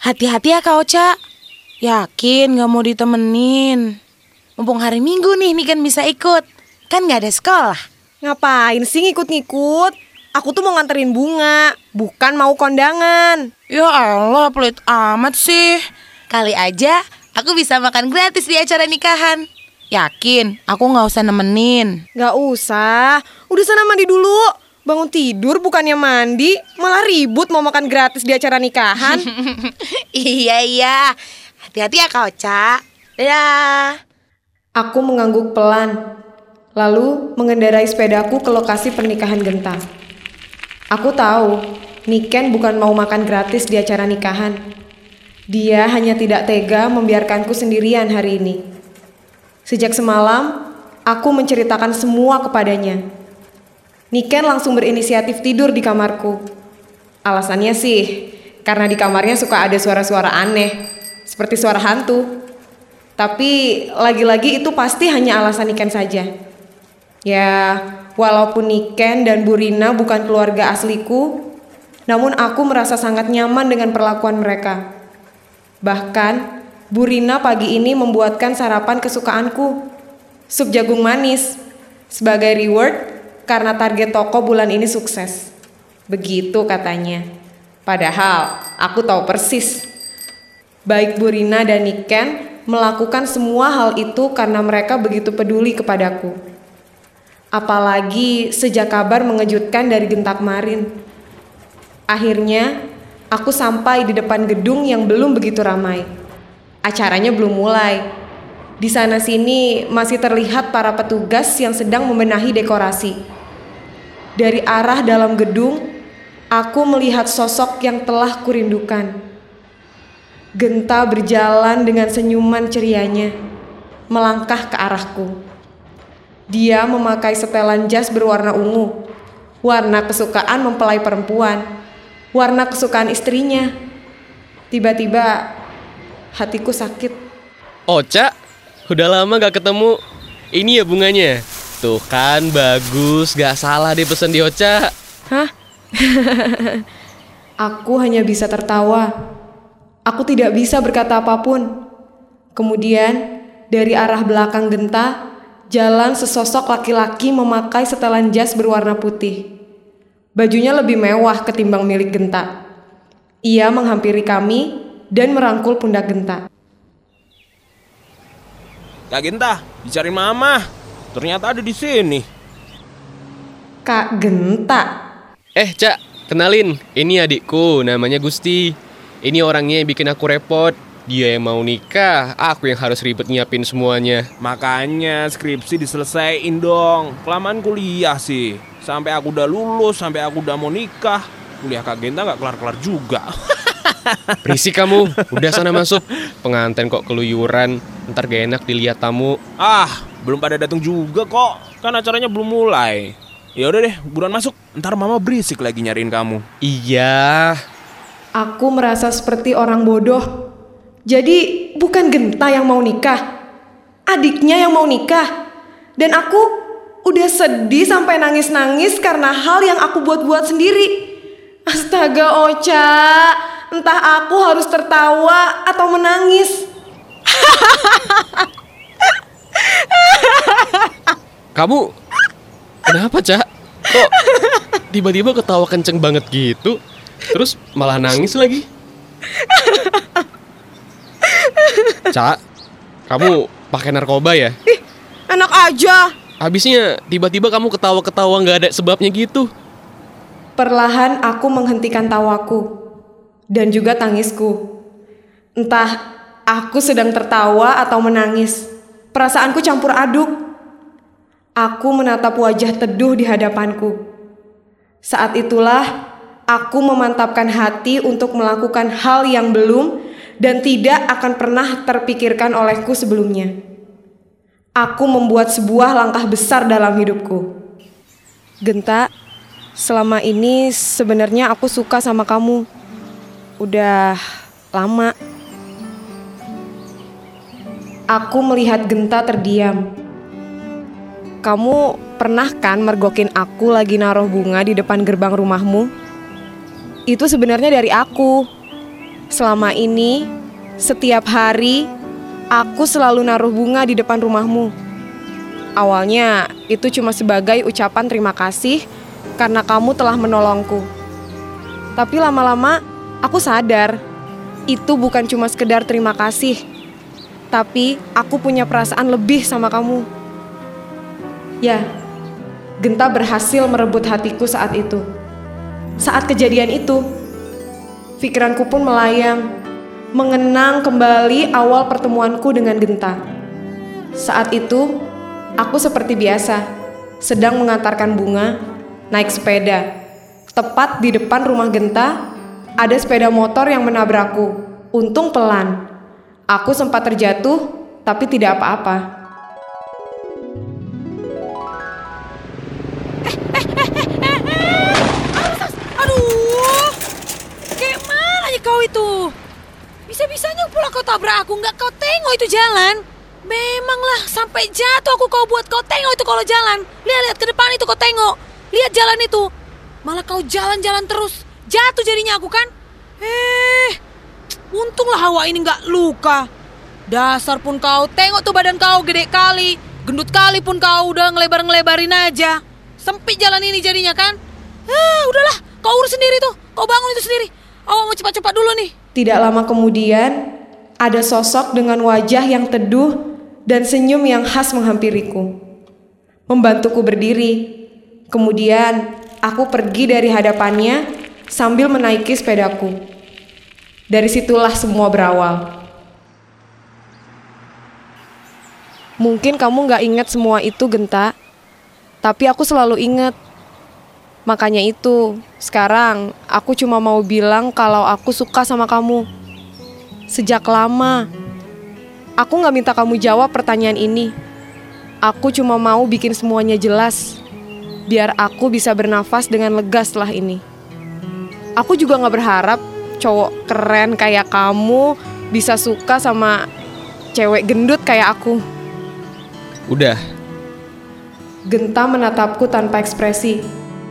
Hati-hati ya Kak Ocha. Yakin gak mau ditemenin? Mumpung hari Minggu nih, nih kan bisa ikut. Kan gak ada sekolah. Ngapain sih ngikut-ngikut? Aku tuh mau nganterin bunga, bukan mau kondangan. Ya Allah, pelit amat sih. Kali aja aku bisa makan gratis di acara nikahan. Yakin, aku gak usah nemenin. Gak usah, udah sana mandi dulu. Bangun tidur bukannya mandi, malah ribut mau makan gratis di acara nikahan. iya, iya. Hati-hati ya Kak Ocha. Dadah. Aku mengangguk pelan, lalu mengendarai sepedaku ke lokasi pernikahan Genta. Aku tahu, Niken bukan mau makan gratis di acara nikahan. Dia hanya tidak tega membiarkanku sendirian hari ini. Sejak semalam, aku menceritakan semua kepadanya. Niken langsung berinisiatif tidur di kamarku. Alasannya sih, karena di kamarnya suka ada suara-suara aneh, seperti suara hantu. Tapi lagi-lagi itu pasti hanya alasan Niken saja. Ya, walaupun Niken dan Burina bukan keluarga asliku, namun aku merasa sangat nyaman dengan perlakuan mereka. Bahkan, Burina pagi ini membuatkan sarapan kesukaanku, sup jagung manis, sebagai reward karena target toko bulan ini sukses. Begitu katanya. Padahal aku tahu persis. Baik Burina dan Niken melakukan semua hal itu karena mereka begitu peduli kepadaku. Apalagi sejak kabar mengejutkan dari Gentak Marin. Akhirnya, aku sampai di depan gedung yang belum begitu ramai. Acaranya belum mulai. Di sana sini masih terlihat para petugas yang sedang membenahi dekorasi. Dari arah dalam gedung, aku melihat sosok yang telah kurindukan. Genta berjalan dengan senyuman cerianya, melangkah ke arahku. Dia memakai setelan jas berwarna ungu, warna kesukaan mempelai perempuan, warna kesukaan istrinya. Tiba-tiba hatiku sakit. Oca, udah lama gak ketemu. Ini ya bunganya. Tuh kan bagus, gak salah deh pesen di Oca. Hah? Aku hanya bisa tertawa. Aku tidak bisa berkata apa pun. Kemudian, dari arah belakang Genta, jalan sesosok laki-laki memakai setelan jas berwarna putih. Bajunya lebih mewah ketimbang milik Genta. Ia menghampiri kami dan merangkul pundak Genta. Kak Genta, dicari mama. Ternyata ada di sini. Kak Genta. Eh, Cak, kenalin. Ini adikku, namanya Gusti. Ini orangnya yang bikin aku repot. Dia yang mau nikah, aku yang harus ribet nyiapin semuanya. Makanya skripsi diselesaikan dong. Kelamaan kuliah sih. Sampai aku udah lulus, sampai aku udah mau nikah. Kuliah Kak Genta nggak kelar-kelar juga. Berisik kamu, udah sana masuk. Pengantin kok keluyuran, ntar gak enak dilihat tamu. ah, belum pada datang juga kok. Kan acaranya belum mulai. Ya udah deh, buruan masuk. Ntar mama berisik lagi nyariin kamu. Iya, Aku merasa seperti orang bodoh. Jadi bukan Genta yang mau nikah. Adiknya yang mau nikah. Dan aku udah sedih sampai nangis-nangis karena hal yang aku buat-buat sendiri. Astaga Ocha, entah aku harus tertawa atau menangis. kamu kenapa, Cak? Kok tiba-tiba ketawa kenceng banget gitu? Terus malah nangis lagi? Cak, kamu pakai narkoba ya? Ih, enak aja. Habisnya tiba-tiba kamu ketawa-ketawa nggak ada sebabnya gitu. Perlahan aku menghentikan tawaku dan juga tangisku. Entah aku sedang tertawa atau menangis. Perasaanku campur aduk. Aku menatap wajah teduh di hadapanku. Saat itulah aku memantapkan hati untuk melakukan hal yang belum dan tidak akan pernah terpikirkan olehku sebelumnya. Aku membuat sebuah langkah besar dalam hidupku. Genta, selama ini sebenarnya aku suka sama kamu. Udah lama. Aku melihat Genta terdiam. Kamu pernah kan mergokin aku lagi naruh bunga di depan gerbang rumahmu? Itu sebenarnya dari aku. Selama ini, setiap hari, aku selalu naruh bunga di depan rumahmu. Awalnya, itu cuma sebagai ucapan terima kasih karena kamu telah menolongku. Tapi lama-lama, aku sadar itu bukan cuma sekedar terima kasih, tapi aku punya perasaan lebih sama kamu. Ya, Genta berhasil merebut hatiku saat itu. Saat kejadian itu, pikiranku pun melayang, mengenang kembali awal pertemuanku dengan Genta. Saat itu, aku seperti biasa, sedang mengantarkan bunga, naik sepeda. Tepat di depan rumah Genta, ada sepeda motor yang menabrakku. Untung pelan. Aku sempat terjatuh, tapi tidak apa-apa. Aduh, kayak ya kau itu? Bisa-bisanya pula kau tabrak aku, nggak kau tengok itu jalan. Memanglah, sampai jatuh aku kau buat kau tengok itu kalau jalan. Lihat-lihat ke depan itu kau tengok. Lihat jalan itu. Malah kau jalan-jalan terus. Jatuh jadinya aku kan. Eh, untunglah hawa ini nggak luka. Dasar pun kau, tengok tuh badan kau gede kali. Gendut kali pun kau udah ngelebar-ngelebarin aja. Sempit jalan ini jadinya kan. Eh, udahlah, kau urus sendiri tuh. Kau bangun itu sendiri. Awak mau cepat-cepat dulu nih. Tidak lama kemudian, ada sosok dengan wajah yang teduh dan senyum yang khas menghampiriku. Membantuku berdiri. Kemudian, aku pergi dari hadapannya sambil menaiki sepedaku. Dari situlah semua berawal. Mungkin kamu gak ingat semua itu, Genta. Tapi aku selalu ingat. Makanya itu, sekarang aku cuma mau bilang kalau aku suka sama kamu. Sejak lama, aku gak minta kamu jawab pertanyaan ini. Aku cuma mau bikin semuanya jelas, biar aku bisa bernafas dengan lega setelah ini. Aku juga gak berharap cowok keren kayak kamu bisa suka sama cewek gendut kayak aku. Udah, Genta menatapku tanpa ekspresi,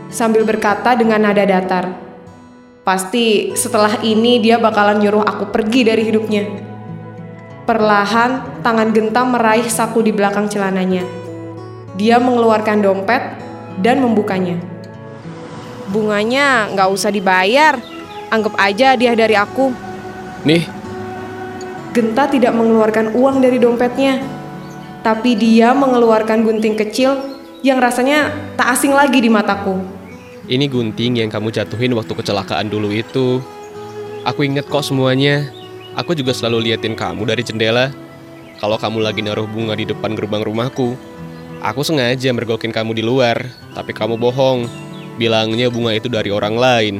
sambil berkata dengan nada datar. Pasti setelah ini dia bakalan nyuruh aku pergi dari hidupnya. Perlahan, tangan Genta meraih saku di belakang celananya. Dia mengeluarkan dompet dan membukanya. Bunganya nggak usah dibayar, anggap aja dia dari aku. nih, Genta tidak mengeluarkan uang dari dompetnya, tapi dia mengeluarkan gunting kecil yang rasanya tak asing lagi di mataku. ini gunting yang kamu jatuhin waktu kecelakaan dulu itu. Aku inget kok semuanya. Aku juga selalu liatin kamu dari jendela. Kalau kamu lagi naruh bunga di depan gerbang rumahku, aku sengaja mergokin kamu di luar, tapi kamu bohong. Bilangnya bunga itu dari orang lain.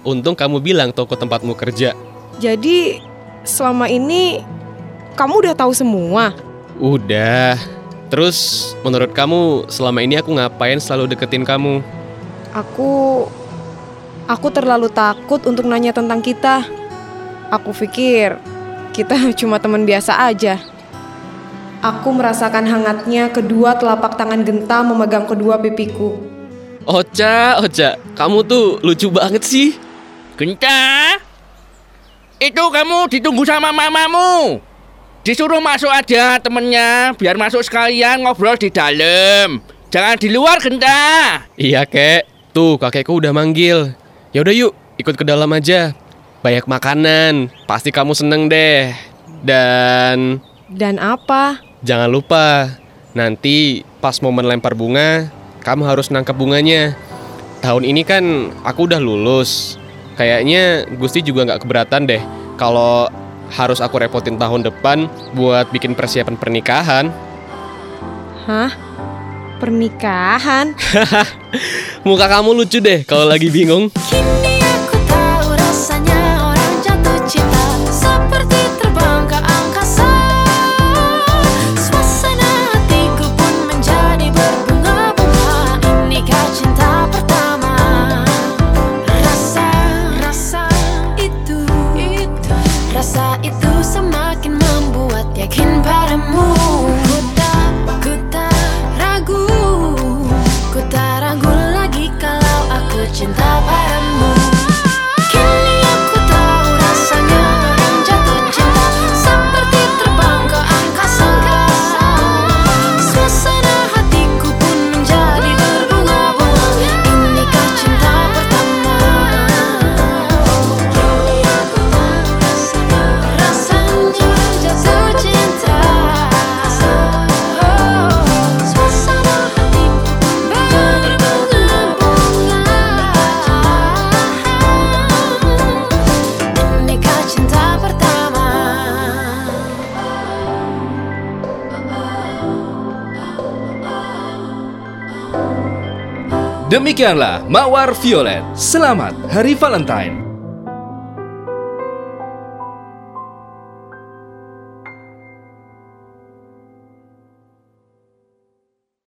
Untung kamu bilang toko tempatmu kerja. Jadi selama ini kamu udah tahu semua. Udah. Terus menurut kamu selama ini aku ngapain selalu deketin kamu? Aku aku terlalu takut untuk nanya tentang kita. Aku pikir kita cuma teman biasa aja. Aku merasakan hangatnya kedua telapak tangan Genta memegang kedua pipiku. Ocha, Ocha, kamu tuh lucu banget sih. Genta, itu kamu ditunggu sama mamamu. Disuruh masuk aja temennya, biar masuk sekalian ngobrol di dalam. Jangan di luar, Genta. Iya, Kek. Tuh, kakekku udah manggil. Ya udah yuk, ikut ke dalam aja. Banyak makanan, pasti kamu seneng deh. Dan Dan apa? jangan lupa, nanti pas momen lempar bunga, kamu harus nangkep bunganya. Tahun ini kan aku udah lulus. Kayaknya Gusti juga nggak keberatan deh kalau harus aku repotin tahun depan buat bikin persiapan pernikahan. Hah? Pernikahan? Muka kamu lucu deh kalau lagi bingung. Kini Demikianlah Mawar Violet. Selamat Hari Valentine.